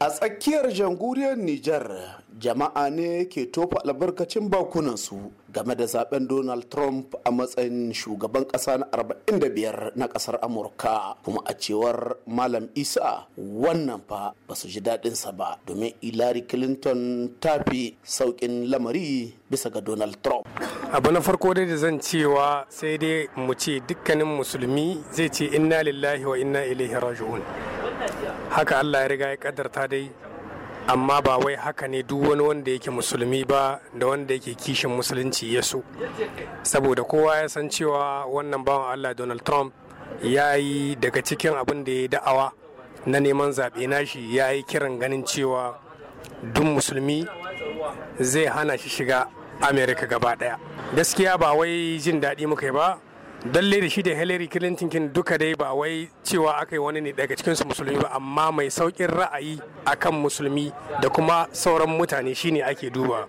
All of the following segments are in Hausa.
a tsakiyar jamhuriyar Nijar jama'a ne ke tofa albarkacin bakunansu game da zaɓen Donald Trump a matsayin shugaban kasa na 45 na ƙasar Amurka kuma a cewar Malam Isa wannan fa ba su ji daɗinsa ba domin Hillary Clinton ta fi sauƙin lamari bisa ga Donald Trump. abu na farko dai da zan cewa sai dai mu ce dukkanin musulmi zai ce inna lillahi wa inna ilaihi raji'un haka Allah ya riga ya kaddarta dai amma ba wai haka ne duk wani wanda yake musulmi ba da wanda yake kishin musulunci ya so. Saboda kowa ya san cewa wannan bawan Allah Donald Trump ya yi daga cikin abin da ya da'awa na neman zaɓe nashi ya yi kiran ganin cewa duk musulmi zai hana shi shiga amerika gaba ɗaya gaskiya ba wai jin daɗi muka ba dalle da shi da hillary clinton kin duka dai ba wai cewa aka yi wani ne daga cikinsu musulmi ba amma mai saukin ra'ayi akan musulmi da kuma sauran mutane shine ake duba.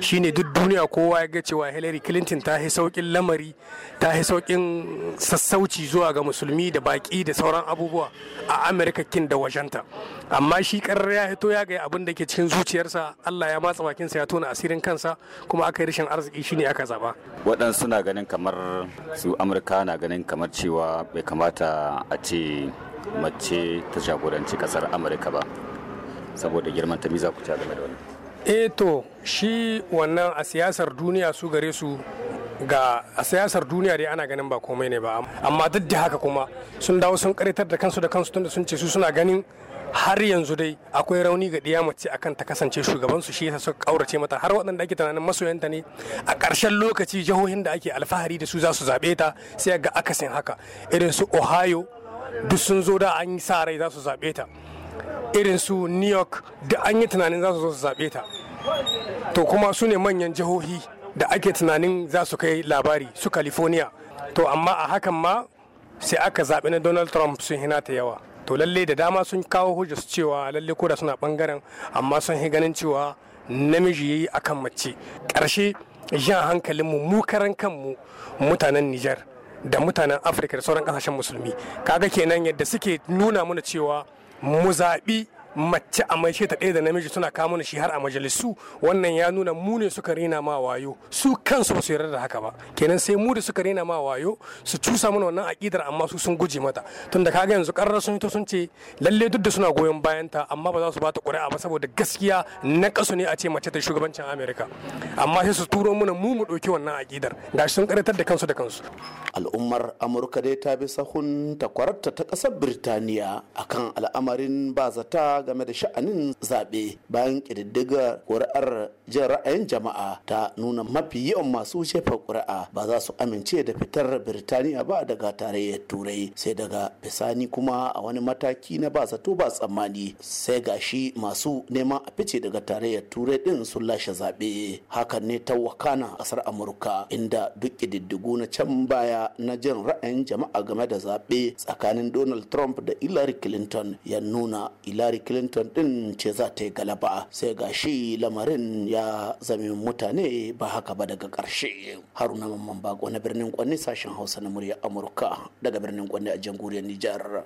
Shine duk duniya kowa ya ga cewa hillary clinton ta yi saukin lamari ta yi saukin sassauci zuwa ga musulmi da baki da sauran abubuwa a amerika kin da wajenta. Amma shi karar ya hito ya ga abin da ke cikin zuciyarsa allah ya matsa bakinsa ya tona asirin kansa kuma aka yi rashin arziki shine aka zaba waɗansu na ganin kamar su amurka na ganin kamar cewa bai kamata a ce mace ta jagoranci ƙasar amurka ba saboda girman ta miza ku ta game da wannan? Eh to shi wannan a siyasar duniya su gare su ga a siyasar duniya dai ana ganin ba komai ne ba. Amma duk da haka kuma sun dawo sun karitar da kansu da kansu tunda sun ce su suna ganin har yanzu dai akwai rauni ga ɗiya mace akan ta kasance shugabansu shi yasa suka kaurace mata. Har waɗanda ake tunanin masoyanta ne a ƙarshen lokaci jihohin da ake alfahari da su za su zaɓe ta sai ga akasin haka. Irin su ohio duk sun zo da an yi sa rai za su zaɓe ta. Irin su new york da an yi tunanin za su zo su zaɓe ta. To kuma su ne manyan jihohi da ake tunanin za su kai labari su california. To amma a hakan ma sai aka zaɓi na donald trump sun hina ta yawa. To lalle da dama sun kawo hujja su cewa lalle ko da suna ɓangaren amma sun yi ganin cewa namiji yayi akan mace. Ƙarshe jan hankalinmu mu karan kanmu mutanen Nijar da mutanen Afirka da sauran ƙasashen musulmi. Kaga kenan yadda suke nuna mana cewa mu zaɓi mace a maishe ta ɗaya da namiji suna kawo shi har a majalisu. Wannan ya nuna mu ne suka rena ma wayo. Su kansu ba su yarda da haka ba. Kenan sai mu da suka rena ma wayo su cusa mana wannan aƙidar amma su sun guje mata. Tunda kaga yanzu ƙarar sun hito sun ce lalle duk da suna goyon bayan ta amma ba za su bata ƙuri'a ba saboda gaskiya na kasu ne a ce mace ta shugabancin Amerika. Amma sai su turo mana mu mu ɗauki wannan aƙidar. Gashi sun karatar da kansu da kansu. Al'ummar amurka dai ta bi sahun takwararta ta ƙasar birtaniya akan al'amarin bazata game da sha'anin zaɓe bayan ƙididdigar ƙuri'ar jin ra'ayin jama'a ta nuna mafi yawan masu jefa ƙuri'a ba za su amince da fitar birtaniya ba daga tarayyar turai sai daga bisani kuma a wani mataki na ba zato ba tsammani. Sai gashi masu neman a fice daga tarayyar turai din sun lashe zaɓe. Hakan ne ta wakana ƙasar amurka inda duk ƙididdigu na can baya na jin ra'ayin jama'a game da zaɓe tsakanin donald trump da hillary clinton ya nuna hillary clinton din ce za ta yi galaba. Sai ga shi lamarin ya zame mutane ba haka ba daga ƙarshe. Haruna mamman bako na birnin kwanne sashen hausa na murya amurka daga birnin kwanne a jamhuriyar nijar.